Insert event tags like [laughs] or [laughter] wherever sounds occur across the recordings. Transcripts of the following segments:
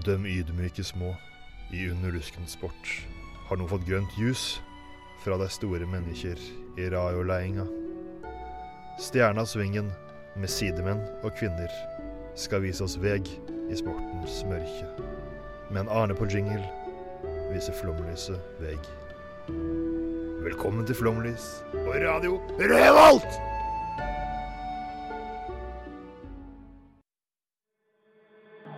Døm ydmyke små, i underluskens sport, har nå fått grønt ljus fra de store mennesker i Rajoleinga. Stjerna-svingen med sidemenn og kvinner skal vise oss veg i sportens mørke. Men Arne på jingle viser flomlyset veg. Velkommen til Flomlys og Radio Revolt!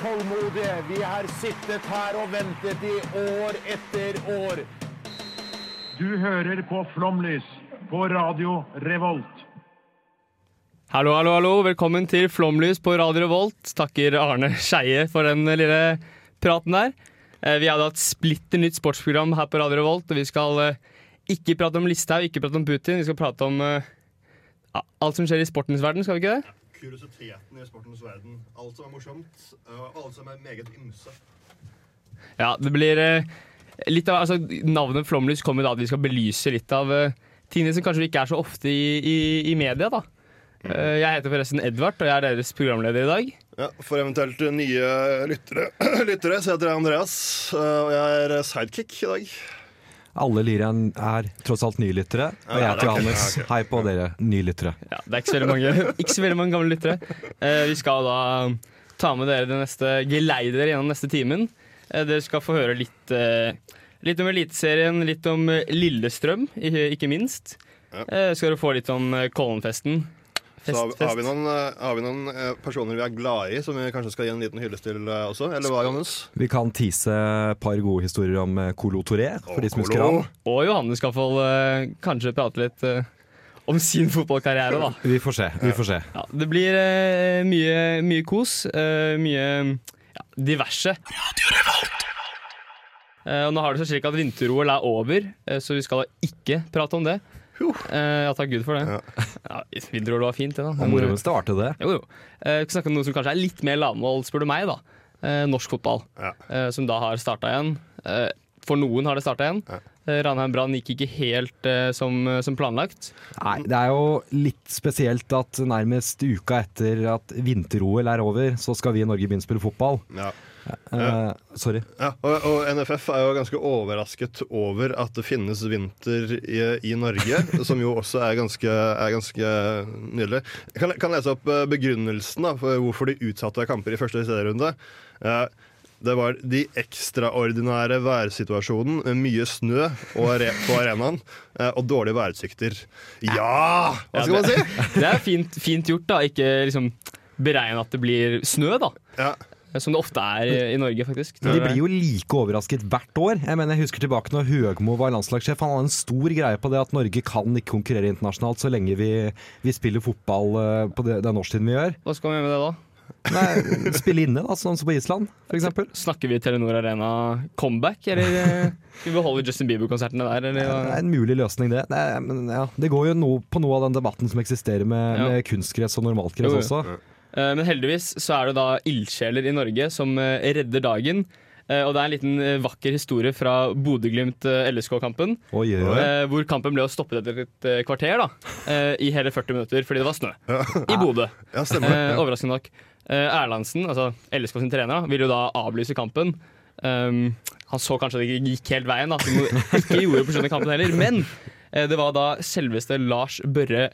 tålmodige. Vi har sittet her og ventet i år etter år. Du hører på Flomlys på Radio Revolt. Hallo, hallo, hallo. Velkommen til Flomlys på Radio Revolt. Takker Arne Skeie for den lille praten der. Eh, Vi hadde hatt splitter nytt sportsprogram her på Radio Revolt, og vi skal eh, ikke prate om Listhaug, ikke prate om Putin. Vi skal prate om eh, ja, alt som skjer i sportens verden, skal vi ikke det? Kuriositeten i sportens verden. Alt som er morsomt, og alt som er meget ymse. Ja, det blir eh, litt av altså, Navnet Flomlys kommer da at vi skal belyse litt av eh, tingene som kanskje ikke er så ofte i, i, i media, da. Eh, Jeg heter forresten Edvard, og jeg er deres programleder i dag. Ja, For eventuelt nye lyttere, [clears throat] lyttere så heter jeg Andreas, og jeg er sidekick i dag. Alle lirene er tross alt nylyttere, og jeg heter er. Johannes. Hei på dere nylyttere. Ja, det er ikke så veldig mange, [laughs] ikke så veldig mange gamle lyttere. Eh, vi skal da ta med dere det neste, geleide dere gjennom neste timen. Eh, dere skal få høre litt, eh, litt om Eliteserien, litt om eh, Lillestrøm, ikke, minst. Eh, skal dere få litt om eh, Kollenfesten. Så har, har, vi noen, eh, har vi noen eh, personer vi er glad i, som vi kanskje skal gi en liten hyllest til eh, også? Eller hva, Johannes? Vi kan tease et par gode historier om Colo Toré, for de som husker han. Og Johannes skal få kanskje prate litt om sin fotballkarriere, da. Vi får se. vi får se. Ja, det blir mye, mye kos. eh, mye ja, diverse. Eh, og nå har det seg slik at vinter-OL er over, så vi skal da ikke prate om det. Eh, ja, takk Gud for det. Ja. [laughs] vinter-OL var fint, det, da. Men, moro mens det varte, det. jo, jo. Eh, vi skal snakke om noe som kanskje er litt mer lavmål, spør du meg. da eh, Norsk fotball, Ja. eh, som da har starta igjen. Eh, for noen har det starta igjen. Ja. Eh, Ranheim Brann gikk ikke helt eh, som, som planlagt. Nei, det er jo litt spesielt at nærmest uka etter at vinter-OL er over, så skal vi i Norge begynne å spille fotball. Ja. Eh, sorry. Ja, og, og NFF er jo ganske overrasket over at det finnes vinter i, i Norge, [laughs] som jo også er ganske, er ganske nydelig. Jeg kan, kan lese opp eh, begrunnelsen da, for hvorfor de utsatte kamper i første serierunde. Uh, Det var de ekstraordinære værsituasjonen med mye snø på arenaen og dårlige værutsikter. Ja! Hva skal Ja, man si? [laughs] Det er fint, fint gjort, da. Ikke liksom beregne at det blir snø, da. Ja. Som det ofte er i, Norge, faktisk. De blir jo like overrasket hvert år. Jeg mener, jeg husker tilbake når Høgmo var landslagssjef. Han hadde en stor greie på det at Norge kan ikke konkurrere internasjonalt så lenge vi, vi spiller fotball eh, på det, den årstiden vi gjør. Hva skal vi gjøre med det da? Nei, Spille inne, da, sånn som på Island, f.eks. Snakker vi Telenor Arena comeback, eller eh, skal vi beholde Justin Bieber-konsertene der? Det er en mulig løsning, det. Nei, men, ja, det går jo no, på noe av den debatten som eksisterer med, Ja. med kunstgress og jo. også. Eh, Men heldigvis så er det da ildsjeler i Norge som eh, redder dagen. Eh, Og det er en liten eh, vakker historie fra Bodø-Glimt-LSK-kampen. Eh, hvor kampen ble stoppet etter et eh, kvarter da eh, i hele 40 minutter fordi det var snø i Bodø. [laughs] Ja. Eh, overraskende nok. Eh, Erlandsen, altså LSK sin trener, vil ville jo da avlyse kampen. Um, han så kanskje det ikke gikk helt veien, da, som ikke gjorde på slutten av kampen heller. Men eh, det var da selveste Lars Børre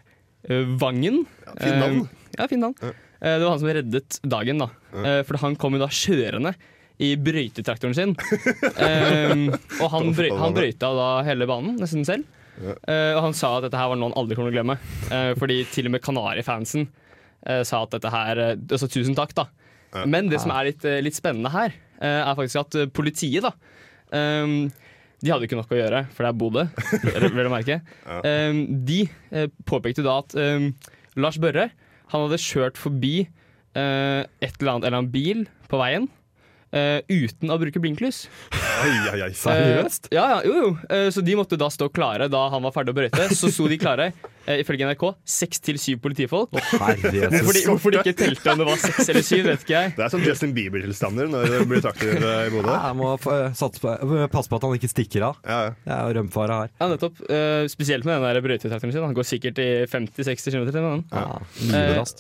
Vangen. Vangen. fin navn. Eh, ja, fin navn. Eh, det var han som reddet dagen, da. Eh, for han kom jo da kjørende i brøytetraktoren sin. Um, og han, brøy, han brøyta da hele banen, nesten selv. Eh, og han sa at dette her var noe han aldri kommer til å glemme. Eh, fordi til og med Kanari-fansen eh, sa at dette her Altså tusen takk, da. Men det som er litt, litt spennende her, er faktisk at politiet, da um, De hadde ikke nok å gjøre, for det er Bodø, [laughs] vil du merke. Um, de påpekte da at Lars Børre han hadde kjørt forbi eh, et eller annet, eller en bil på veien. eh, uten å bruke blinklys. Oi, oi, oi. Seriøst? Eh, ja, ja, jo, jo. Eh, så de måtte da stå klare da han var ferdig å brøyte. Så sto de klare, eh, ifølge NRK, seks til syv politifolk. Herre Jesus. Hvorfor de, hvorfor de ikke telte om det var seks eller syv, vet ikke jeg. Det er som Justin Bieber-tilstander når det blir trakter eh, i Bodø. Jeg må få- satse på, eh, passe på at han ikke stikker av. Ja, ja. Det er rømfare her. Ja, nettopp. Eh, spesielt med den der brøytetraktoren sin. Han går sikkert i 50-60 km i timen. Ja,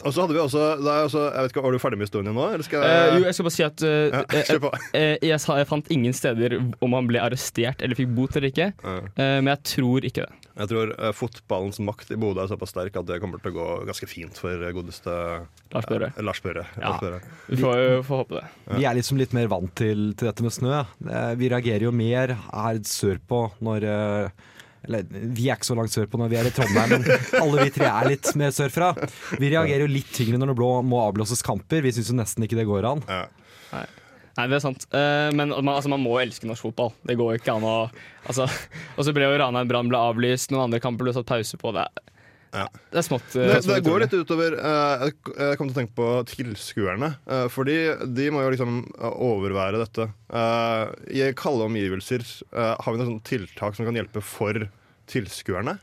Og så hadde vi også, er også jeg vet ikke, Var du ferdig med historien nå? Eller skal Eh, jeg jo, jeg skal bare si at eh, ja, eh, eh, jeg, sa, jeg fant ingen steder om han ble arrestert eller fikk bot eller ikke. Ja. Eh, men jeg tror ikke det. Jeg tror eh, fotballens makt i Bodø er såpass sterk at det kommer til å gå ganske fint for godeste Lars Børre. Eh, Lars Børre. Ja. Lars Børre. Vi får får håpe det. Vi er liksom litt mer vant til, til dette med snø. Eh, Vi reagerer jo mer her sørpå når eh, Eller vi er ikke så langt sørpå når vi er i Trondheim, men alle vi tre er litt mer sørfra. Vi reagerer jo litt tyngre når det blå må avblåses kamper. Vi syns jo nesten ikke det går an. Ja. Nei, det er sant. Eh, men man, altså, man må elske norsk fotball. Det går ikke an å altså, [laughs] Og så ble jo Ranheim Brann ble avlyst, noen andre kamper ble satt pause på. Det Ja. det er smått. eh, Det, det går litt utover eh, Jeg kom til å tenke på tilskuerne. fordi de må jo liksom overvære dette. Eh, I kalde omgivelser har vi noen sånne tiltak som kan hjelpe for tilskuerne.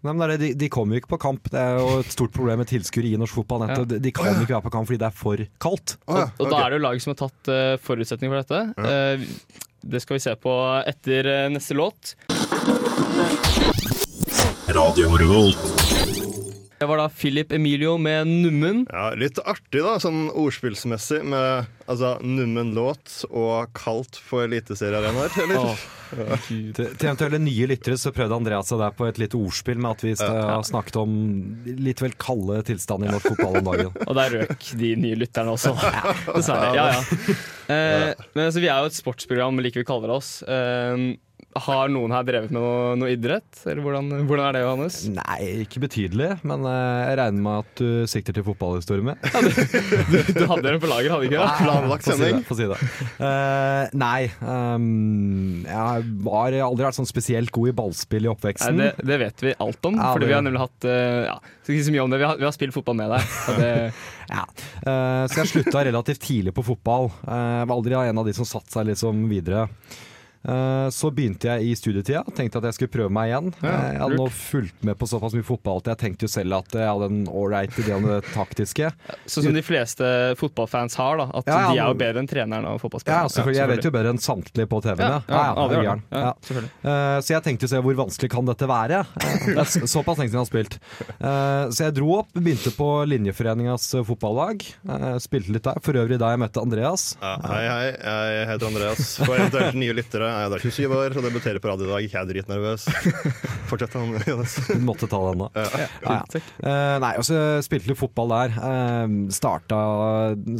Nei, men det er det, de, de kommer jo ikke på kamp. Det er jo et stort problem med tilskuere i norsk fotball. Ja. De, de kan jo ikke være på kamp fordi det er for kaldt. Oh, ja, Og da er det jo lag som har tatt uh, forutsetning for dette. Uh, det skal vi se på etter uh, neste låt. Radio Revolt. Det var da Philip Emilio med 'Nummen'. ja, litt artig, da, sånn ordspillsmessig, med altså, nummen låt og kaldt på eliteseriearenaer, eller? Oh. Ja. Til, til eventuelle nye lyttere så prøvde Andreas seg der på et lite ordspill med at vi har snakket om litt vel kalde tilstander i norsk fotball om dagen. Og der røk de nye lytterne også. Dessverre. Ja, ja. Eh, men altså, vi er jo et sportsprogram, like vi kaller oss. Eh, har noen her drevet med noe, noe idrett? Eller hvordan, hvordan er det, Johannes? Nei, ikke betydelig, men eh, jeg regner med at du sikter til fotballhistorie med. [laughs] Du, du hadde den på lager, hadde du ikke Nei, Planlagt Få si det. sending. Få si det. Uh, nei, um, jeg har aldri vært sånn spesielt god i ballspill i Nei, oppveksten. det, det vet vi alt om, Ja, fordi vi har nemlig hatt uh, ja, Skal ikke si så mye om det, vi har, vi har spilt fotball med deg. Så, det, [laughs] Ja. uh, så jeg slutta relativt tidlig på fotball. Uh, var aldri en av de som satte seg liksom videre. Eh, Så begynte jeg i studietida, tenkte at jeg skulle prøve meg igjen. Ja, Eh, Jeg hadde nå fulgt med på såpass mye fotball at jeg tenkte jo selv at jeg hadde en ålreit idé om det [laughs] taktiske. sånn som de fleste fotballfans har, da. At Ja, ja, de er jo bedre enn treneren og Ja, selvfølgelig. Jeg vet jo bedre enn samtlige på TV-en. Ja. Eh, Så jeg tenkte å se hvor vanskelig kan dette være. Eh, [laughs] såpass lenge siden jeg har spilt. Eh, Så jeg dro opp, begynte på Linjeforeningas eh, fotballag. Eh, Spilte litt der. For øvrig da jeg møtte Andreas. Ja, hei, hei. Jeg heter Andreas. For eventuelt nye lyttere er jeg da 27 år og debuterer på radio i dag. Jeg er dritnervøs. Fortsett, han. [laughs] Du måtte ta den da. Ja, ja. Eh, nei, og så spilte litt fotball der. Uh, starta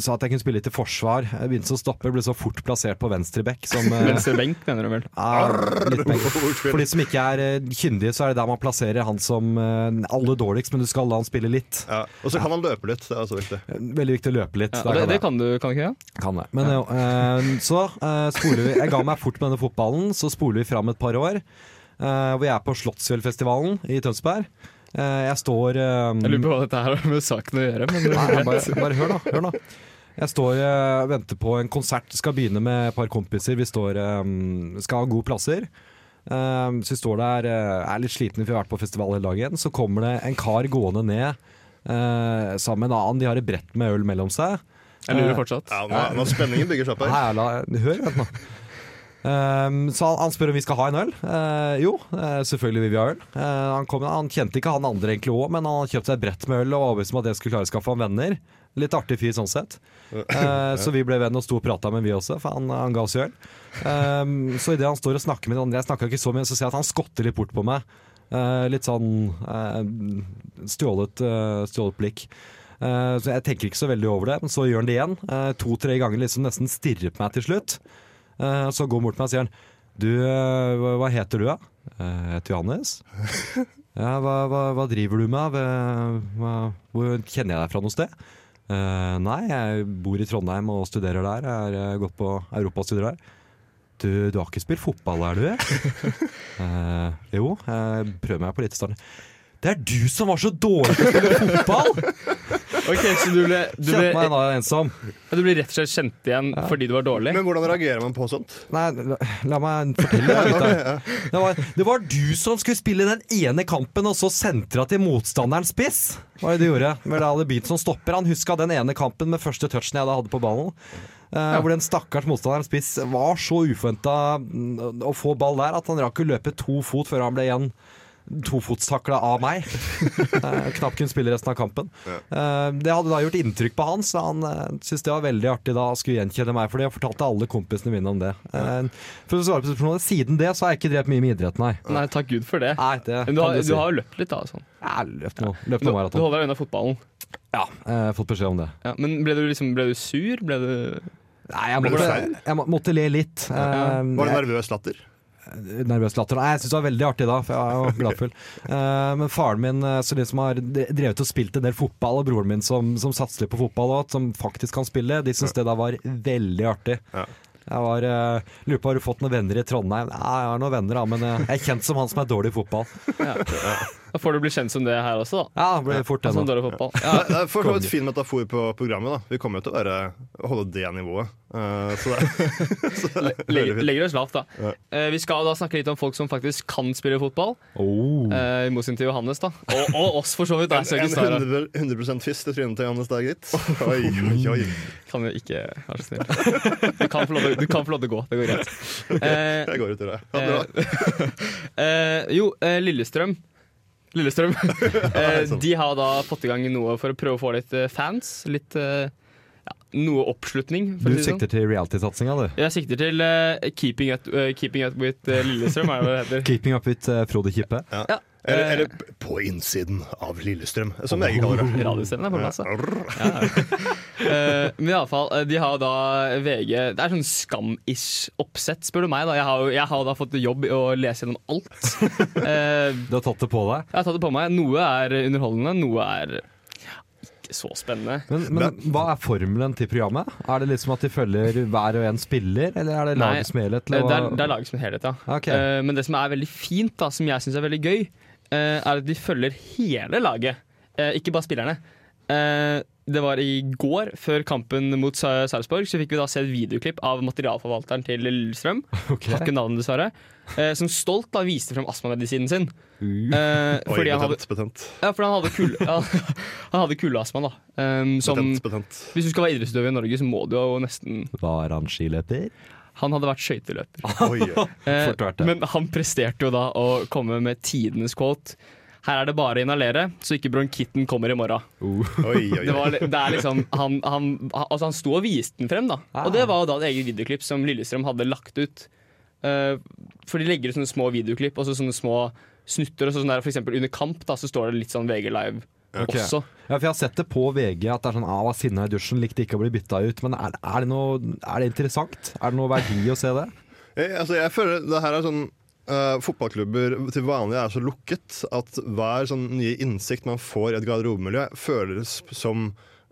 Sa at jeg kunne spille litt i forsvar. Jeg begynte å stoppe, ble så fort plassert på venstre bekk som eh, Venstre benk, mener du vel. [laughs] ja, litt benk. For de som ikke er eh, kyndige, så er det der man plasserer han som eh, aller dårligst, men du skal la han spille litt. Ja. Og så kan han løpe litt. Det er også viktig. Veldig viktig å løpe litt. Ja, det, kan det kan du, kan du ikke? Ja? kan jeg. Men eh, så eh, spoler vi Jeg ga meg fort med denne fotballen, så spoler vi fram et par år. Uh, hvor jeg er på Slottsfjellfestivalen i Tønsberg. Uh, jeg står um, Jeg lurer på hva dette her har med saken å gjøre. Men Nei, bare, bare hør, da. Hør da. Jeg står og venter på en konsert. Skal begynne med et par kompiser. Vi står, um, skal ha gode plasser. Eh, så vi står der, er litt slitne, for vi har vært på festival hele dagen. Så kommer det en kar gående ned eh, sammen med en annen. De har et brett med øl mellom seg. jeg lurer fortsatt. Ja, nå, nå Spenningen bygger seg opp her. Nei, la, hør, vent nå. Ehm, så han, han spør om vi skal ha en øl. Uh, jo, uh, selvfølgelig vil vi ha øl. Uh, han, kom, han kjente ikke han andre egentlig òg, men han hadde kjøpt seg et brett med øl og var overbevist om at det skulle klare å skaffe ham venner. Litt artig fyr sånn sett. Så vi ble venn og sto og prata med vi også, for han, han ga oss øl. Um, så idet han står og snakker med de andre, jeg snakka ikke så mye, så ser jeg at han skotter litt bort på meg. Litt sånn stjålet, stjålet blikk. Så jeg tenker ikke så veldig over det, men så gjør han det igjen. To-tre ganger liksom nesten stirrer på meg til slutt. Eh, så går han bort til meg og sier han, Du, eh, hva, heter du da? «Eh, Jeg heter Johannes. [laughs] Ja, hva, hva, hva driver du med? Hva, hvor kjenner jeg deg fra noe sted? «Eh, nei, jeg bor i Trondheim og studerer der. Jeg har gått på europastudier der. Du, du har ikke spilt fotball, er du? uh, [laughs] jo, jeg prøver meg på litt i starten. Det er du som var så dårlig til å spille fotball! [laughs] Ok, Så du ble, du Kjente meg da ensom. du ble rett og slett kjent igjen fordi du var dårlig? Men hvordan reagerer man på sånt? Nei, la, la meg fortelle [laughs] deg litt. Det var, det var du som skulle spille den ene kampen, og så sentra til motstanderens spiss. Hva var det du gjorde? Med det Beat som stopper. Han huska den ene kampen med første touchen jeg da hadde på ballen. Eh, Hvor den stakkars motstanderen spiss var så uforventa å få ball der at han rakk å løpe to fot før han ble igjen tofotstakla av meg. [laughs] Eh, Knapt kunne spille resten av kampen. Ja. Det hadde da gjort inntrykk på han, så han uh, syntes det var veldig artig da å skulle gjenkjenne meg for det. Og fortalte alle kompisene mine om det. Ja. For å svare på spørsmålet, Siden det så har jeg ikke drevet mye med idrett, nei. Nei, takk Gud for det. Nei, det Men du har, si. du har jo løpt litt, da. Sånn. Jeg løpt noe, løpt Du, maraton. du holder deg unna fotballen. Ja, jeg har fått beskjed om det. Ja, men ble du liksom Ble du sur? Ble du Nei, jeg måtte, jeg måtte le litt. Eh, Var det nervøs latter? Nervøs latter. Nei, jeg syns det var veldig artig da, for jeg var gladfull. Uh, men faren min, eh, så de som har drevet og spilt en del fotball, og broren min som, som satser litt på fotball og som faktisk kan spille, de syns det da var veldig artig. Ja. Jeg var, uh, lurer på Har du fått noen venner i Trondheim? Nei, jeg har noen venner, da, men eh, jeg er kjent som han som er dårlig i fotball. Da får du bli kjent som det her også, da. Ja, blir fort det Sånn nå. dårlig fotball. Ja, det er for så vidt fin metafor på programmet. da Vi kommer jo til å være, holde det nivået. Uh, så det, [laughs] så det er Legger, legger oss lavt, da. Ja. Eh, vi skal da snakke litt om folk som faktisk kan spille fotball. Oh. Eh, I motsetning til Johannes, da. Og, og oss, for så vidt. da. så en, En 100, 100 fist i trynet til Johannes der, gitt. Oi, oi, oi. [laughs] Kan jo ikke være så snill. Du kan få lov, til- du kan få lov til å gå. Det går greit. Eh, [laughs] Jeg går ut i det. Ha det bra. eh, jo, eh, Lillestrøm. Lillestrøm. [laughs] eh, de har da fått i gang noe for å prøve å få litt eh, fans. Litt eh, ja, Noe oppslutning. Du si sånn. sikter til reality-satsinga, du. Jeg sikter til uh, keeping, up, uh, keeping Up with uh, Lillestrøm, er det hva det heter. [laughs] Keeping up with Frode Kippe. Ja. Eller, Eh, eller på innsiden av Lillestrøm, som jeg kaller [laughs] det. Radioscenen er på plass, da. Ja. men iallfall, uh, de har da VG Det er sånn skam-ish oppsett, spør du meg. da Jeg har, jo- jeg har da fått jobb i å lese gjennom alt. Eh, Du har tatt det på deg. jeg har tatt det på meg. Noe er underholdende, noe er ikke så spennende. Men, men hva er formelen til programmet? Er det liksom at de følger hver og en spiller, eller er det laget som helhet? Eh, Det er, det er laget som helhet, ja. Okay. Eh, men det som er veldig fint, da som jeg syns er veldig gøy, eh, er at de følger hele laget, eh, ikke bare spillerne. Eh, det var i går, før kampen mot Sa- Sarpsborg, så fikk vi da se et videoklipp av materialforvalteren til Lillestrøm. [laughs] okay. Ikke navnet, dessverre. Eh, som stolt da viste frem astmamedisinen sin. Uh. Eh, Oi, fordi han hadde, betent, betent. ja, fordi han hadde, kul, [laughs] ja, han hadde kuleastma, da. Um, som, betent, betent. hvis du skal være idrettsutøver i Norge, så må du jo nesten Var han skiløper? Han hadde vært skøyteløper. [laughs] Oi, [laughs] Eh, men han presterte jo da å komme med tidenes quote. Her er det bare å inhalere, så ikke bronkitten kommer i morgen. oi, oi, Det, var, det er liksom Han, han, altså han sto og viste den frem, da. Ah. Og det var jo da et eget videoklipp som Lillestrøm hadde lagt ut. Eh, for de legger ut sånne små videoklipp og så sånne små snutter. Og så sånn der, for eksempel under kamp da, så står det litt sånn VG Live Ok. også. Ja, for Jeg har sett det på VG at det er sånn ah, var sinna i dusjen, likte ikke å bli bytta ut. Men er, er, det noe, er det interessant? Er det noe verdi å se det? Jeg, altså, jeg føler det her er sånn Uh, Fotballklubber til vanlig er så lukket at hver sånn nye innsikt man får i et garderobemiljø, føles som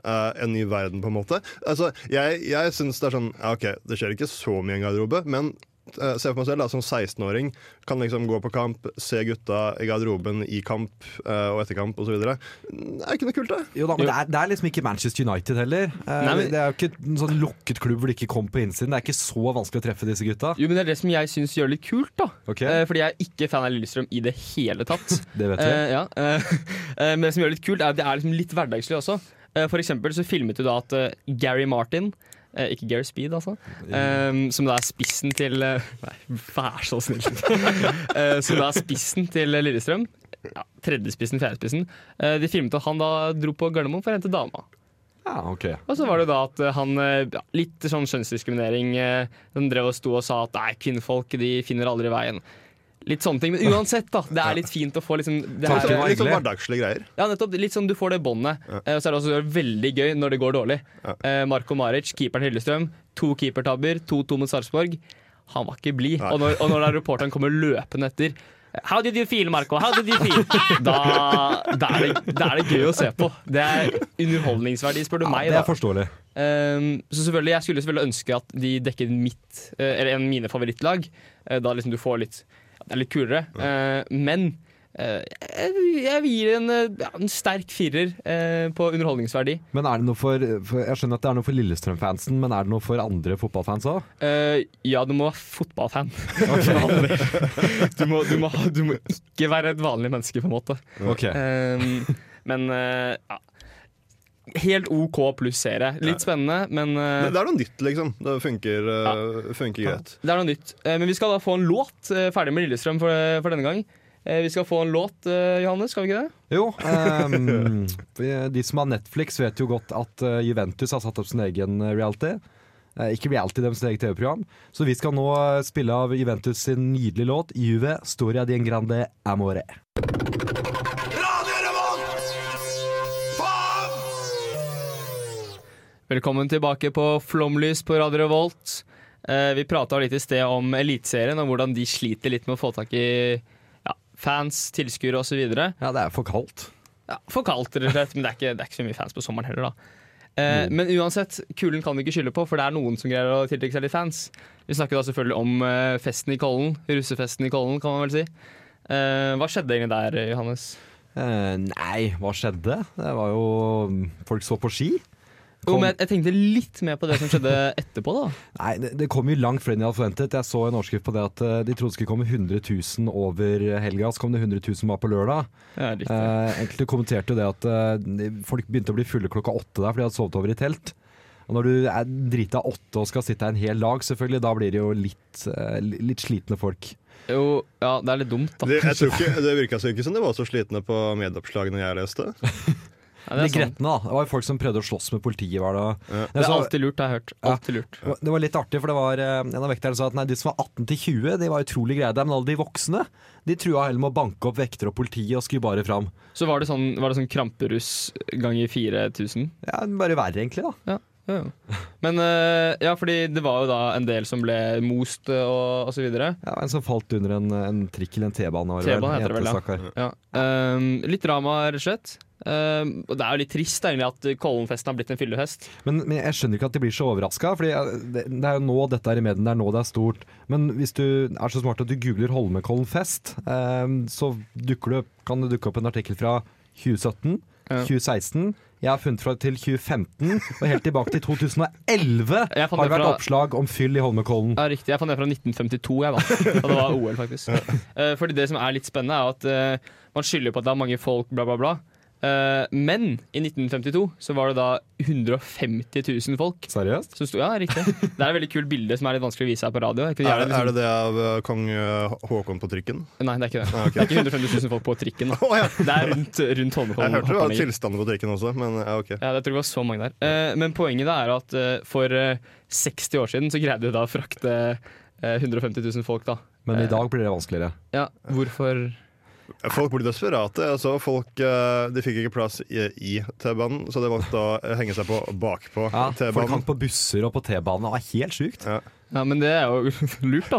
uh, en ny verden, på en måte. Altså, jeg jeg syns det er sånn ja, OK, det skjer ikke så mye i en garderobe, men eh, se for meg selv da, som 16-åring kan liksom gå på kamp, se gutta i garderoben i kamp uh, og etter kamp osv. Det er ikke noe kult, det. Jo da, men Jo. det er, det er liksom ikke Manchester United heller. Uh, Nei, men- Det er jo ikke en sånn lukket klubb hvor de ikke kommer på innsiden. Det er ikke så vanskelig å treffe disse gutta. Jo, men Det er det som jeg syns gjør det litt kult. da Okay. Uh, Fordi jeg er ikke fan av Lillestrøm i det hele tatt. [laughs] Det vet jeg. Eh, ja, [laughs] men det som gjør det litt kult, er at det er liksom litt hverdagslig også. Eh, for eksempel så filmet du da at Gary Martin eh, ikke Gary Speed, altså. Um, som da er spissen til eh, Nei, vær så snill. uh, [laughs] som da er spissen til Lillestrøm. Ja, Tredjespissen, fjerdespissen. Uh, de filmet at han da dro på Gardermoen for å hente dama. Ja, okay. Og så var det da at eh, han eh, ja, Litt sånn kjønnsdiskriminering. eh, Han drev og sto og sa at nei, kvinnfolk de finner aldri veien. Litt sånne ting. Men uansett, da. Det er litt fint å få liksom det her, Litt sånn hverdagslige greier. ja, nettopp. Litt sånn du får det båndet. Ja. og så er det også veldig gøy når det går dårlig. Ja. Marko Maric, keeperen Hillestrøm. To keepertabber, 2-2 mot Sarpsborg. Han var ikke blid. Og når, og når reporteren kommer løpende etter How did you feel, Marco? How did you feel? [laughs] Da, da, er det, da er det gøy å se på. Det er underholdningsverdi, spør du Ja, meg. det da er forståelig. Um, så selvfølgelig, Jeg skulle selvfølgelig ønske at de dekket mitt eh, Eller en av mine favorittlag. Eh, da liksom du får litt Det er litt kulere. Eh, men eh, jeg, jeg vil gi en, eh, en sterk firer på underholdningsverdi. Men er det noe for, Jeg skjønner at det er noe for Lillestrøm-fansen, men er det noe for andre fotballfans òg? Ja, du må være fotballfan. [laughs] [laughs] du, må, du, må, du må ikke være et vanlig menneske, på en måte. Okay. Men ja. Helt OK pluss serie. Litt spennende, men uh, Det, det er noe nytt, liksom. Det funker, eh, funker greit. Det er noe nytt. Uh, Men vi skal da få en låt ferdig med Lillestrøm for, for denne gang. Vi skal få en låt, Johannes, skal vi ikke det? Jo, [laughs] Um, de som har Netflix vet jo godt at Juventus har satt opp sin egen reality. Ikke reality, deres eget TV-program. Så vi skal nå spille av Juventus sin nydelige låt 'Juve Storia di en grande amore'. Velkommen tilbake på Flomlys på Radio Revolt. Eh, Vi prata litt i sted om Eliteserien og hvordan de sliter litt med å få tak i ja, fans, tilskuere osv. Ja, det er for kaldt. Ja, for kaldt, rett og slett. Men det er, ikke, det er ikke så mye fans på sommeren heller, da. Eh, Men uansett, kulen kan vi ikke skylde på, for det er noen som greier å tiltrekke seg litt fans. Vi snakker da selvfølgelig om eh, festen i Kollen. Russefesten i Kollen, kan man vel si. Eh, hva skjedde egentlig der, Johannes? Eh, nei, hva skjedde? Det var jo Folk så på ski. Jo, men jeg, jeg tenkte litt mer på det som skjedde [laughs] etterpå, da. Nei, det, det kom jo langt flere enn jeg hadde forventet. Jeg så en overskrift på det at eh, de trodde det skulle komme 100 000 over helga, så kom det 100 000 bare på lørdag. Ja, riktig. Eh, enkelte kommenterte jo det at eh, folk begynte å bli fulle klokka åtte der fordi de hadde sovet over i telt. Og når du er drita åtte og skal sitte her en hel dag, selvfølgelig, da blir det jo litt, eh, litt slitne folk. Jo, ja, det er litt dumt, da. Det, jeg tror ikke, [laughs] det virka så ikke som de var så slitne på medieoppslagene jeg leste. Ja, er gretne, da. Det var jo folk som prøvde å slåss med politiet. Var det. Ja. det er så- alltid lurt, det har jeg hørt. Alltid lurt. Det var litt artig, for det var eh, en av vekterne sa at nei, de som var 18 til 20, de var utrolig greie der, men alle de voksne de trua heller med å banke opp vektere og politiet og skulle bare fram. Så var det sånn, var det sånn kramperuss ganger 4000? Ja, Bare verre, egentlig, da. Ja. ja, ja. Men eh, ja, fordi det var jo da en del som ble most eh, og, og så videre. Ja, En som falt under en, en trikk eller en T-bane. var det vel. T-bane heter det vel, ja. Ja. Um, litt drama, rett og slett. Ehm, og det er jo litt trist egentlig at Kollenfesten har blitt en fyllefest. Men, men jeg skjønner ikke at de blir så overraska, for det, det er jo nå dette er i medien. det er nå det er stort. Men hvis du er så smart at du googler Holmenkollen fest, eh, så dukker du kan det dukke opp en artikkel fra 2017, Ja. 2016. Jeg har funnet fra til 2015, og helt tilbake til 2011 har det det vært fra- oppslag om fyll i Holmenkollen. Ja, riktig. Jeg fant det fra 1952, jeg, da. Og det var OL, faktisk. [laughs] Eh, fordi det som er litt spennende, er at eh, man skylder på at det er mange folk, bla, bla, bla. Eh, men i 1952 så var det da 150 000 folk. Seriøst? Som sto, ja, riktig. Det er et veldig kult bilde som er litt vanskelig å vise her på radio. Er, det, det- er liksom- det det av eh, kong Haakon Håkon på trikken? Nei, det er ikke det. Ah, okay. Det er ikke 150 000 folk på trikken. Da. Ja. Det er rundt, rundt Holmenkollen. Jeg hørte det var tilstander på trikken også, men ja, ok. Ja, jeg tror det var så mange der. Eh, men poenget da er at eh, for eh, 60 år siden så greide vi da å frakte eh, 150 000 folk, da. Men i Eh, dag blir det vanskeligere. Ja, hvorfor Folk ble desperate. Altså, folk eh, de fikk ikke plass i, i T-banen, så de valgte å henge seg på bakpå Ja, folk T-banen. hang på busser og på T-banen. Det var helt sjukt. Ja. Ja, men det er jo [laughs] lurt, da.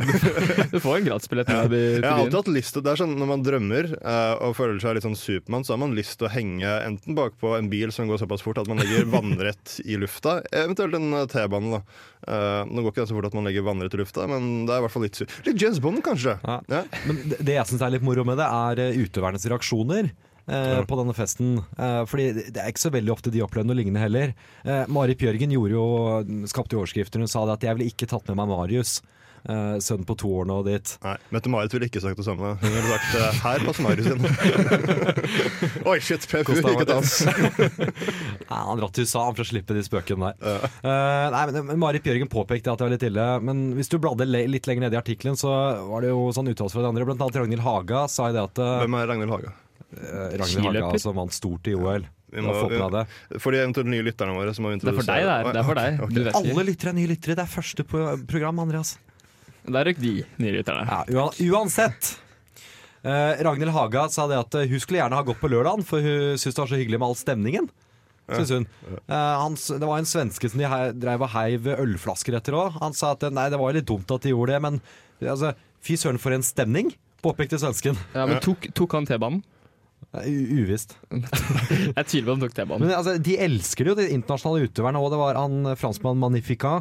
Du får, en gratisbillett Ja. Jeg har alltid hatt lyst til Det er sånn Når man drømmer uh, og føler seg litt sånn Supermann, så har man lyst til å henge enten bakpå en bil som går såpass fort at man legger vannrett i lufta, eventuelt en eh, T-bane. Eh, nå går ikke det så fort at man legger vannrett i lufta, men det er i hvert fall litt su- Litt James Bond, kanskje. Ja. Ja. Men det, jeg syns er litt moro med det, er utøvernes reaksjoner. Eh, På denne festen. Eh, fordi det er ikke så veldig ofte de opplever noe lignende heller. Eh, Marit Bjørgen gjorde jo, skapte jo overskrifter. Hun sa det at 'jeg ville ikke tatt med meg Marius'. eh, sønnen på to år nå dit. Nei, Mette-Marit ville ikke sagt det samme. Hun ville sagt eh, 'her passer Marius inn'. [laughs] Oi, shit, PFU, gikk ikke dans. [laughs] Nei, han dratt til USA han for å slippe de spøkene der. Eh, nei, men, men Marit Bjørgen påpekte at det var litt ille. Men hvis du bladde le litt lenger ned i artikkelen, så var det jo sånn uttalelse fra de andre. Blant annet Ragnhild Haga sa i det at uh, Hvem er Ragnhild Haga? Ragnhild Haga som vant stort i OL. Må, får det. for de eventuelt nye lytterne våre så må vi Det er for deg, det er. Det er for deg. [laughs] Okay, okay. Alle lyttere er nye lyttere. Det er første pro- program, Andreas. Der røk de nye lytterne. Ja, uansett. Uh, Ragnhild Haga sa det at eh, hun skulle gjerne ha gått på lørdagen, for hun syntes det var så hyggelig med all stemningen. Synes hun. Eh, han, det var en svenske som de hei, drev og heiv ølflasker etter òg. Han sa at eh, nei, det var litt dumt at de gjorde det, men altså, fy søren for en stemning, påpekte svensken. Ja, men tok, tok han T-banen? Uvisst. [laughs] Jeg tviler på om de tok T-banen. Men altså, de elsker det jo, de internasjonale utøverne. Og det var han franskmannen franskmann Magnifica.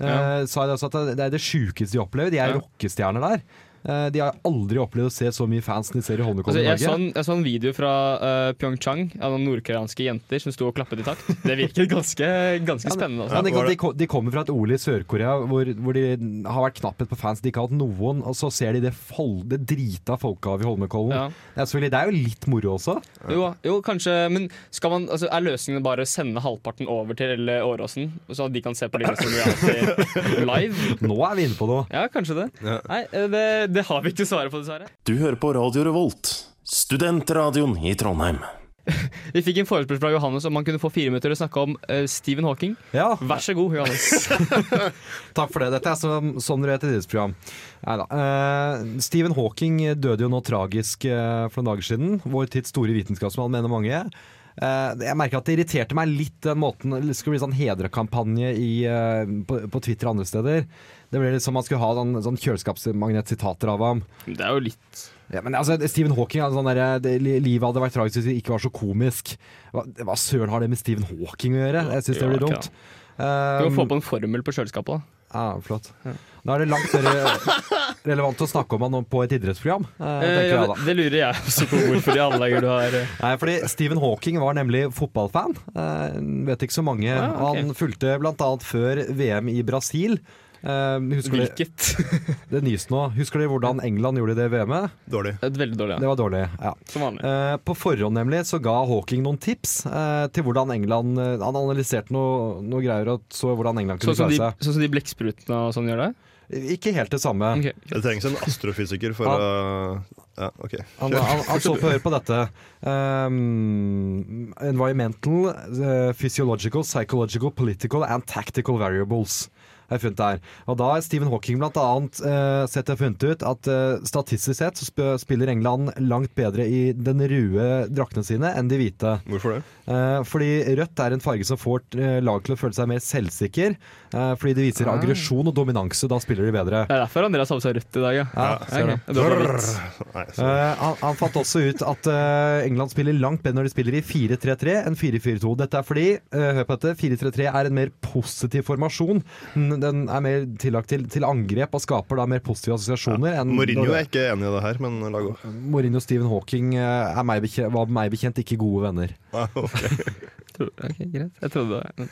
Eh, Ja. Sa det også at det er det sjukeste de opplever. De er Ja. rockestjerner der. Eh, de har aldri opplevd å se så mye fans som de ser i Altså, Holmenkollen i jeg, så Norge. en, jeg så en video fra uh, Pyeongchang av noen nordkoreanske jenter som sto og klappet i takt. Det virket [laughs] ganske, ganske spennende. Ja, men, de, de, de kommer fra et OL i Sør-Korea hvor, hvor de har vært knapphet på fans. De ikke har hatt noen, og så ser de det, fol det drita folkehavet i Holmenkollen. Ja. Det, er det er jo litt moro også. Jo, jo, kanskje, men skal man, altså, er løsningen bare å sende halvparten over til Åråsen, så de kan se på det som vi Reality [laughs] live? Nå er vi inne på noe. Ja, kanskje det. Ja. Nei, eh, det, det har vi ikke svaret på, dessverre. Du hører på Radio Revolt, studentradioen i Trondheim. [laughs] Vi fikk en forespørsel fra Johannes om han kunne få fire minutter å snakke om uh, Stephen Hawking. Ja, Vær så god, Johannes. [laughs] takk for det. Dette er som, du heter i et idrettsprogram. Neida. Uh, Stephen Hawking døde jo nå tragisk uh, for noen dager siden. Vår tids store vitenskapsmann, mener mange. Eh, jeg merker at det irriterte meg litt den måten Det skulle bli sånn hedrekampanje i, eh, på, på Twitter og andre steder. Det ble litt som man skulle ha sånn, sånn kjøleskapsmagnetsitater av ham. Det er jo litt Ja, men altså, Stephen Hawking sånn der, det, Livet hadde vært tragisk hvis det ikke var så komisk. Hva, hva søren har det med Stephen Hawking å gjøre? Jeg syns det blir dumt. Du kan Um, få på en formel på kjøleskapet. da ja, flott. Da er det langt mer relevant å snakke om han på et idrettsprogram. eh, Eh, ja, det, det lurer jeg også på hvorfor de anlegger du har eh. Nei, fordi Stephen Hawking var nemlig fotballfan. Eh, vet ikke så mange. Ah, okay. Han fulgte bl.a. før VM i Brasil. Eh, husker dere [laughs] det nyeste nå? Husker dere hvordan England gjorde det i VM-et? Dårlig. Veldig dårlig, Det var dårlig. ja Som vanlig. Eh, på forhånd nemlig så ga Hawking noen tips eh, til hvordan England eh, Han analyserte noe, noe greier og så hvordan England kunne klare seg. de, sånn som de blekksprutene og sånn gjør det? Ikke helt det samme. Okay. Det trengs en astrofysiker for Ja. å Ja, OK. Han, han, han så på hør på dette. Um, environmental, eh, physiological, psychological, political and tactical variables. Har jeg funnet der. Og da har Stephen Hawking blant annet eh, sett og funnet ut at eh, statistisk sett så sp spiller England langt bedre i den røde draktene sine enn de hvite. Hvorfor det? Eh, fordi rødt er en farge som får eh, lag til å føle seg mer selvsikker. eh, fordi det viser Ah. aggresjon og dominanse. Da spiller de bedre. Det er derfor Andreas har på seg rødt i dag, ja. Ja, ser okay. det. det. Nei. Eh, han, han fant også ut at England spiller langt bedre når de spiller i 4-3-3 enn 4-4-2. Dette er fordi eh, hør på dette, 4-3-3 er en mer positiv formasjon. Den, er mer tillagt til, til angrep og skaper da mer positive assosiasjoner. Ja. Mourinho er ikke enig i det her, men la gå. Mourinho og Stephen Hawking eh, er meg bekjent, var meg bekjent ikke gode venner. Ah, ok. Ok, greit. Jeg trodde det.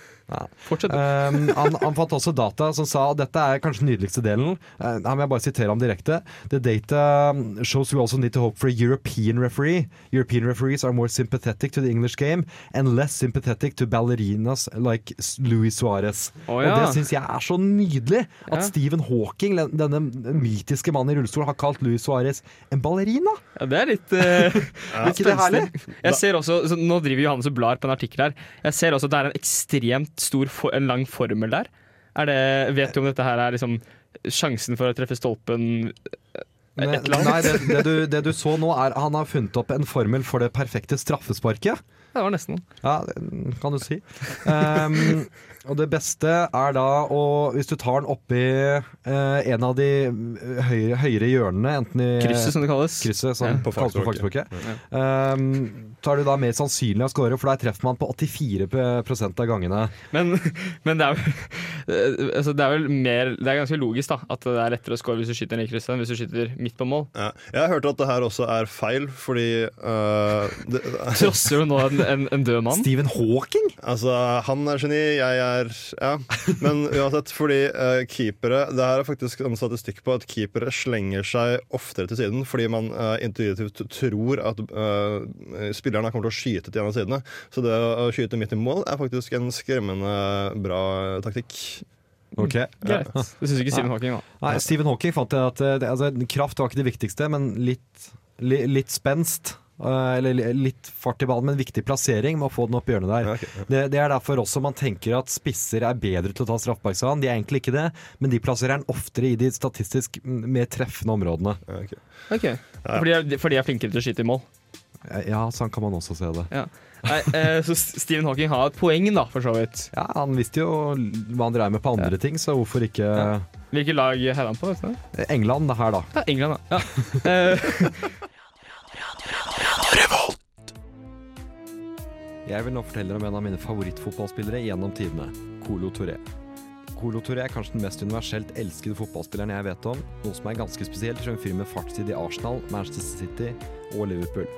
Fortsett. Um, han, han fant også data som sa dette er kanskje den nydeligste delen. Uh, her må jeg bare sitere ham direkte. The data um, shows we also need to hope for a European referee. European referees are more sympathetic to the English game and less sympathetic to ballerinas like Luis Suárez. ja. Og det syns jeg er så nydelig! At Ja. Stephen Hawking, denne mytiske mannen i rullestol, har kalt Luis Suárez en ballerina! Ja, det er litt, [laughs] uh, litt det? Jeg ser også, så Nå driver Johannes og blar på en artikkel her. Jeg ser også at det er en ekstremt stor, en lang formel der. Er det, vet du om dette her er liksom sjansen for å treffe stolpen annet? Nei, det, det, du, det du så nå, er han har funnet opp en formel for det perfekte straffesparket. Det var nesten. Ja, det kan du si. Um, og det beste er da å Hvis du tar den oppi uh, en av de høyre, høyre hjørnene, enten i Krysset, som det kalles. krysset, som Ja. på fagspråket, um, så er du da mer sannsynlig å score, for der treffer man på 84% av gangene. Men, [laughs] men det, er vel, eh, altså det er vel mer Det er ganske logisk da at det er lettere å score hvis du skyter ned i krysset enn hvis du skyter midt på mål. Ja. Jeg har hørt at det her også er feil, fordi uh, det, Trosser du nå en, en, en død mann? Stephen Hawking? Altså, han er geni, jeg er Ja. Men uansett, fordi uh, keepere Det her er faktisk en statistikk på at keepere slenger seg oftere til siden fordi man uh, intuitivt tror at uh, spillerne kommer til å skyte til en av sidene. Så det å skyte midt i mål er faktisk en skremmende bra taktikk. Ok. Greit. Det syns ikke Stephen Hawking, da. Nei, Stephen Hawking fant jeg at det, altså, kraft var ikke det viktigste, men litt, li, litt spenst. Eh, eller litt fart i ballen, men viktig plassering med å få den opp i hjørnet der. Ja. Det, det er derfor også man tenker at spisser er bedre til å ta straffebaksbanen. De er egentlig ikke det, men de plasserer den oftere i de statistisk mer treffende områdene. Ja, ok. Ok, Fordi de er, for de er flinkere til å skyte i mål. Ja, sånn kan man også se det. Ja. Nei, eh, så Stephen Hawking har et poeng, da, for så vidt. Ja, Han visste jo hva han dreier med på andre ting, så hvorfor ikke Ja. Hvilket lag heier han på? Vet du? England det her, da. Ja, England, da. Ja. [laughs] Eh, Jeg vil nå fortelle om en av mine favorittfotballspillere gjennom tidene, Colo Touré. Colo Touré er kanskje den mest universelt elskede fotballspilleren jeg vet om, noe som er ganske spesielt for en fyr med fartstid i Arsenal, Manchester City og Liverpool.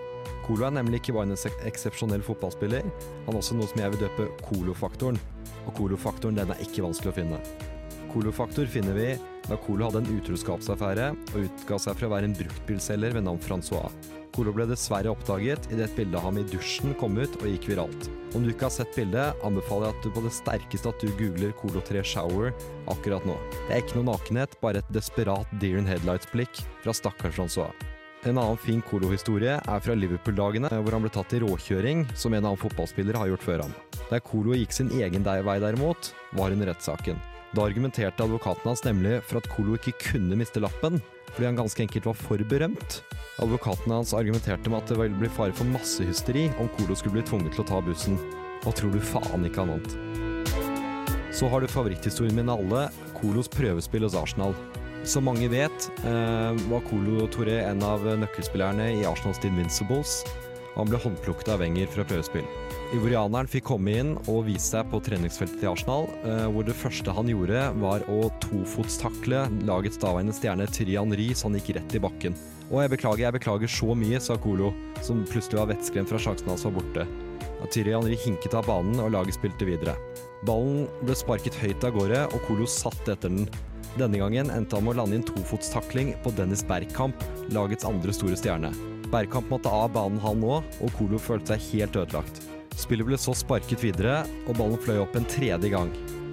Colo er nemlig ikke bare en eks- eksepsjonell fotballspiller, han er også noe som jeg vil døpe Colo-faktoren. Og Colo-faktoren den er ikke vanskelig å finne. Colo-faktor finner vi da Colo hadde en utroskapsaffære og utga seg for å være en bruktbilselger ved navn Francois. Colo ble dessverre oppdaget idet et bilde av ham i dusjen kom ut og gikk viralt. Om du ikke har sett bildet, anbefaler jeg at du på det sterkeste at du googler Colo 3 Shower akkurat nå. Det er ikke noe nakenhet, bare et desperat deer in headlights-blikk fra stakkars Francois. En annen fin Colo-historie er fra Liverpool-dagene, hvor han ble tatt i råkjøring, som en annen fotballspiller har gjort før ham. Der Colo gikk sin egen vei derimot, var under rettssaken. Da argumenterte advokaten hans nemlig for at Colo ikke kunne miste lappen, fordi han ganske enkelt var for berømt. Advokaten hans argumenterte med at det ville bli fare for massehysteri om Colo skulle bli tvunget til å ta bussen. Og tror du faen ikke annet. Så har du favoritthistorien min alle, Colos prøvespill hos Arsenal. Som mange vet, eh, var Colo Toré en av nøkkelspillerne i Arsenals Invincibles. Og Han ble håndplukket av Wenger fra prøvespill. Ivorianeren fikk komme inn og vise seg på treningsfeltet til Arsenal, eh, hvor det første han gjorde, var å tofotstakle lagets daværende stjerne Trian Ri, så han gikk rett i bakken. Og jeg beklager, jeg beklager så mye, sa Colo, som plutselig var vettskremt fra sjansen hans var borte. Tyrian Ri hinket av banen, og laget spilte videre. Ballen ble sparket høyt av gårde, og Colo satt etter den. Denne gangen endte han med å lande i en tofotstakling på Dennis Bergkamp, lagets andre store stjerne. Bergkamp måtte av banen han òg, og Kolo følte seg helt ødelagt. Spillet ble så sparket videre, og ballen fløy opp en tredje gang.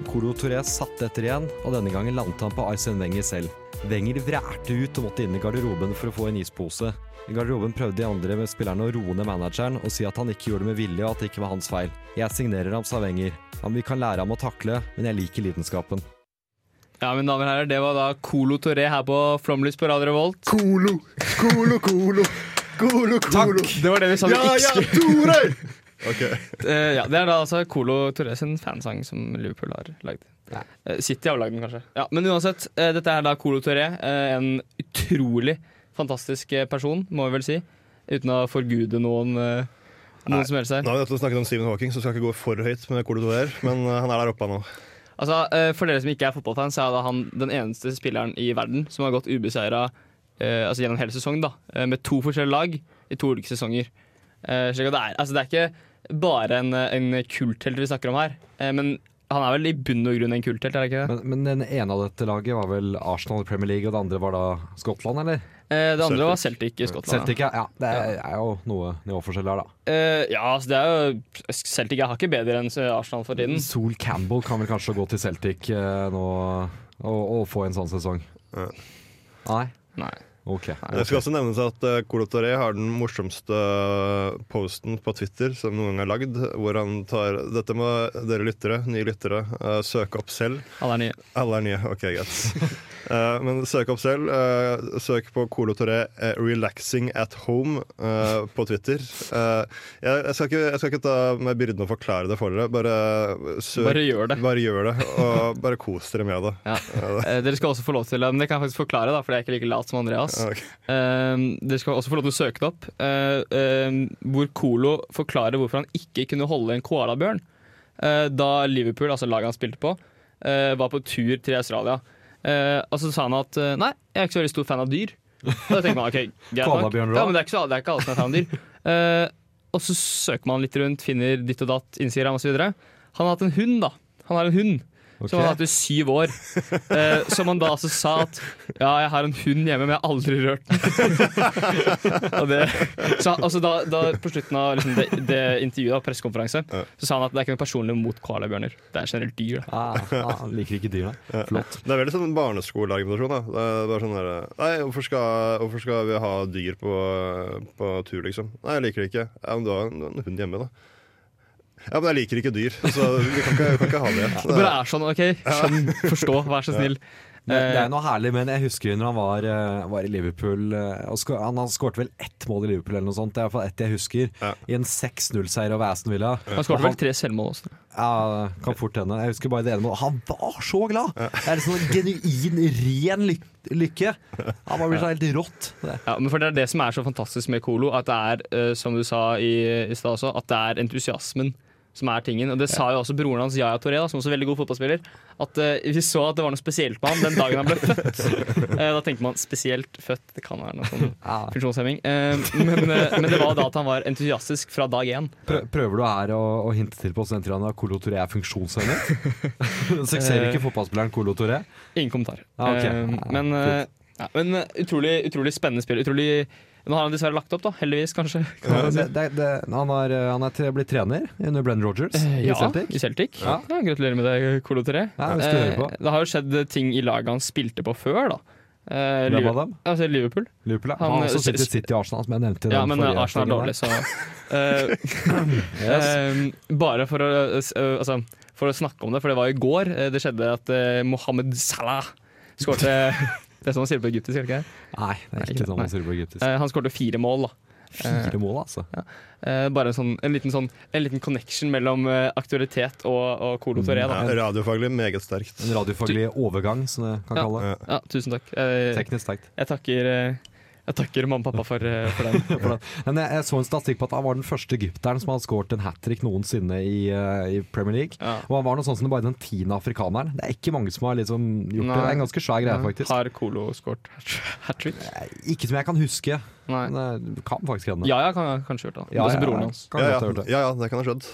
Kolo Touré satte etter igjen, og denne gangen landet han på Arsene Wenger selv. Wenger vrælte ut og måtte inn i garderoben for å få en ispose. I garderoben prøvde de andre med spillerne å roe ned manageren og si at han ikke gjorde det med vilje og at det ikke var hans feil. Jeg signerer ham, sa Wenger. Ja, vi kan lære ham å takle, men jeg liker lidenskapen. Ja, mine damer og herrer, Det var da Colo Toré her på Flomlys på Radio Revolt. Colo, colo, colo. Colo, colo. Det var det vi sa vi Ja, ikke ja, skulle Tore! [laughs] Ok. Eh, ja, Det er da altså Colo Torres sin fansang som Liverpool har lagd. Eh, City har lagd den, kanskje. Ja, men uansett, eh, dette er da Colo Torre. eh, En utrolig fantastisk eh, person, må vi vel si. Uten å forgude noen, eh, noen som helst her. Nå har vi nettopp snakket om Stephen Hawking, så skal jeg ikke gå for høyt med Colo Torre, men eh, han er der oppe nå. Altså, eh, For dere som ikke er fotballfans, så er da han den eneste spilleren i verden som har gått ubeseira eh, altså gjennom hele sesongen, da, eh, med to forskjellige lag i to ulike sesonger. Eh, slik at det, er, altså, det er ikke bare en, eh, en kulthelt vi snakker om her, eh, men han er vel i bunn og grunn en kulthelt, er det ikke det? Men, men den ene av dette laget var vel Arsenal i Premier League, og det andre var da Skottland, eller? Eh, det andre Celtic. var Celtic i Skottland. Celtic, ja. ja. Det er, er jo noe nivåforskjell her, da. Eh, ja, altså, det er jo Celtic er hakket bedre enn Arsenal for tiden. Sol Campbell kan vel kanskje gå til Celtic eh, nå og, og få en sånn sesong. Ja. Nei? Nei. Ok. Det skal også nevnes at uh, Colo har den morsomste eh, posten på Twitter som noen gang er lagd, hvor han tar Dette må dere lyttere, nye lyttere, uh, søke opp selv. Alle er nye. Alle er nye, ok, greit. uh, [laughs] men søk opp selv. Uh, søk på Colo Toré eh, 'Relaxing at Home' eh, på Twitter. Eh, jeg, jeg, skal ikke, jeg skal ikke ta meg byrden å forklare det for dere. Bare søk. Bare gjør det. Bare gjør det, og bare kos dere med det. Ja. [laughs] Eh, dere skal også få lov til Men det kan jeg faktisk forklare, da, for jeg er ikke like lat som Andreas. Ok. Uh, dere skal også få lov til å søke det opp. eh, eh, hvor Colo forklarer hvorfor han ikke kunne holde en koalabjørn eh, da Liverpool, altså laget han spilte på, eh, var på tur til Australia. Og så sa han at nei, jeg er ikke så veldig stor fan av dyr. Og da tenker man ok, [laughs] greit nok. Ja, men det er ikke, så, det er ikke alle som er fan av dyr. Og så søker man litt rundt, finner ditt og datt, Instagram osv. Han har hatt en hund, da. Han har en hund Ok. som han hatt i syv år. Eh, som han da altså sa at ja, jeg har en hund hjemme, men jeg har aldri rørt den. [laughs] og det, så, altså da, da, på slutten av liksom det, det intervjuet, pressekonferanse, ja. så sa han at det er ikke noe personlig mot koalabjørner. Det er generelt dyr. Ah, ah, han liker ikke dyr, da. Flott. Det er veldig sånn barneskoleargumentasjon. da. Det er bare sånn der, Nei, hvorfor skal, hvorfor skal vi ha dyr på, på tur, liksom? Nei, jeg liker det ikke. Ja, men du har en, du har en hund hjemme, da. Ja, men jeg liker ikke dyr, så vi kan ikke, kan ikke ha det. Det bare er sånn, OK, skjønn, forstå, vær så snill. Det, det Eh, er noe herlig, men jeg husker når han var, eh, var i Liverpool eh, og sko Han, han skårte vel ett mål i Liverpool, eller noe sånt. Det er i hvert fall ett jeg husker. Ja. I en 6-0-seier over Aston Villa. han skåret vel tre selvmål også. Ja, kan fort hende. Jeg husker bare det ene målet. Han var så glad! Det er en en genuin, ren ly lykke. Han var blitt så helt rått. Det. Ja, men for Det er det som er så fantastisk med Colo, at det er, som du sa i, i stad også, at det er entusiasmen som er tingen. Og det sa jo også broren hans, Yaya Toré, som også er veldig god fotballspiller, at uh, vi så at det var noe spesielt med han den dagen han ble født. Uh, [laughs] da tenker man spesielt født, det kan være noe sånn funksjonshemming. Uh, men, men det var da at han var entusiastisk fra dag én. Prøver du her å, å hinte til på studentradioen at Colo Toré er funksjonshemmet? Så ser ikke fotballspilleren Colo Toré? Ingen kommentar. Ah, okay. Men ja, men utrolig, utrolig spennende spill. Utrolig Nå har han dessverre lagt opp, da. Heldigvis, kanskje. [laughs] Kan ja, si. Det, det, han, har, eh, han er tre- blitt trener under Brenn Rogers Eh, i ja, Celtic. i Celtic. Ja. Ja. gratulerer med det, Colo 3. Ja, hvis du hører på. det har jo skjedd ting i laget han spilte på før, da. Eh, Hvem av dem? Altså Liverpool. Liverpool, ja. Han, Han har også eh, sittet i City Arsenal, som jeg nevnte. Ja, men eh, Arsenal er dårlig, så [laughs] yes. eh, Bare for å, eh, eh, altså, for å snakke om det, for det var i går eh, det skjedde at eh, Mohammed Salah skårte Det er sånn man sier det på egyptisk, er det ikke? det? Nei, det er Nei, ikke sånn man sier det på egyptisk. Eh, han skårte fire mål, da. Fire mål, altså. Eh, bare en, sånn, en, liten sånn, en liten connection mellom eh, aktualitet og, og Colo Toré. Ja, radiofaglig meget sterkt. En radiofaglig overgang, som det kan Ja. kalle det. Ja. Ja, tusen takk. Eh, Teknisk sterkt. jeg takker eh, Jeg takker mamma og pappa for, eh, for den. [laughs] For den. Men jeg, jeg så en statistikk på at han var den første egypteren som hadde skåret en hat trick noensinne i, eh, i Premier League. Ja. Og han var noe sånt som bare den tiende afrikaneren. Det er ikke mange som har liksom gjort det. Det er en ganske svær greie, faktisk. Har Colo skåret hat trick? Ikke som jeg kan huske. Nei. Men kan faktisk hende. Ja, ja, kan kanskje gjort det. Ja, ja, ja. Kan Ja, ja, ha gjort det. ja, ja, det kan ha skjedd.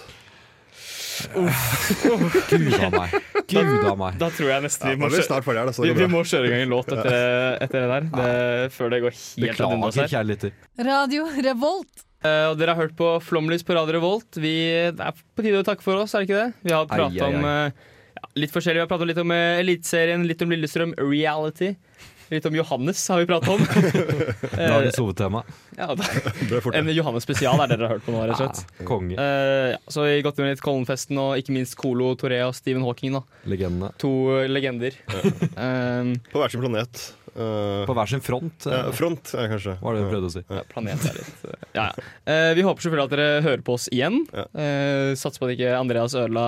Gud a meg. Gud a meg. Da tror jeg nesten Ja, vi må, kjøre, snart her, da, vi, vi må kjøre i gang en låt etter, etter det der. Det, før det går helt ad undas her. Radio Revolt. Uh, og dere har hørt på Flomlys på Radio Revolt. Vi, det er på tide å takke for oss, er det ikke det? Vi har prata om uh, litt forskjellig. Vi har pratet litt om uh, Eliteserien, litt om Lillestrøm Reality. Litt om Johannes har vi pratet om. [laughs] Eh, Dagens hovedtema. ja, da- [laughs] Det en Johannes spesial er det dere har hørt på nå, rett og slett. Ja, konge. Uh, ja, så vi har gått inn litt Kollenfesten og ikke minst Colo Toré og Stephen Hawking. da Legendene. To eh, legender. Uh, På hver sin planet. Uh, På hver sin front, ja, eh, front, ja, kanskje. var det du prøvde å si. ja, planet er litt eh, ja, ja. Eh, Vi håper selvfølgelig at dere hører på oss igjen. Ja. Eh, satser på at ikke Andreas ødela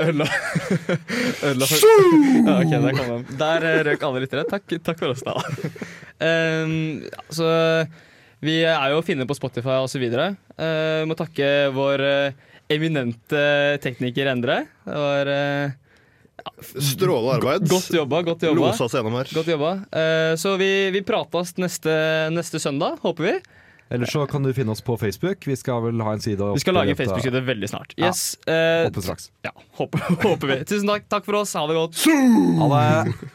Ødela [laughs] Ødela for ja, okay, der kom den. Der eh, røk alle lyttere. Takk, takk for oss, da. Um, [laughs] ja, så vi er jo å finne på Spotify osv. Uh, må takke vår uh, eminente tekniker Endre. Det var eh, Strålende arbeid. godt jobba. Godt jobba. Losa oss gjennom her. Godt jobba. Uh, så vi, vi prates neste, neste søndag, håper vi. Eller så kan du finne oss på Facebook. Vi skal vel ha en side Vi skal lage en Facebook-side veldig snart. Yes. Ja, Håper straks. ja, håper, [laughs] håper vi. Tusen takk. Takk for oss. Ha det godt. Ha det!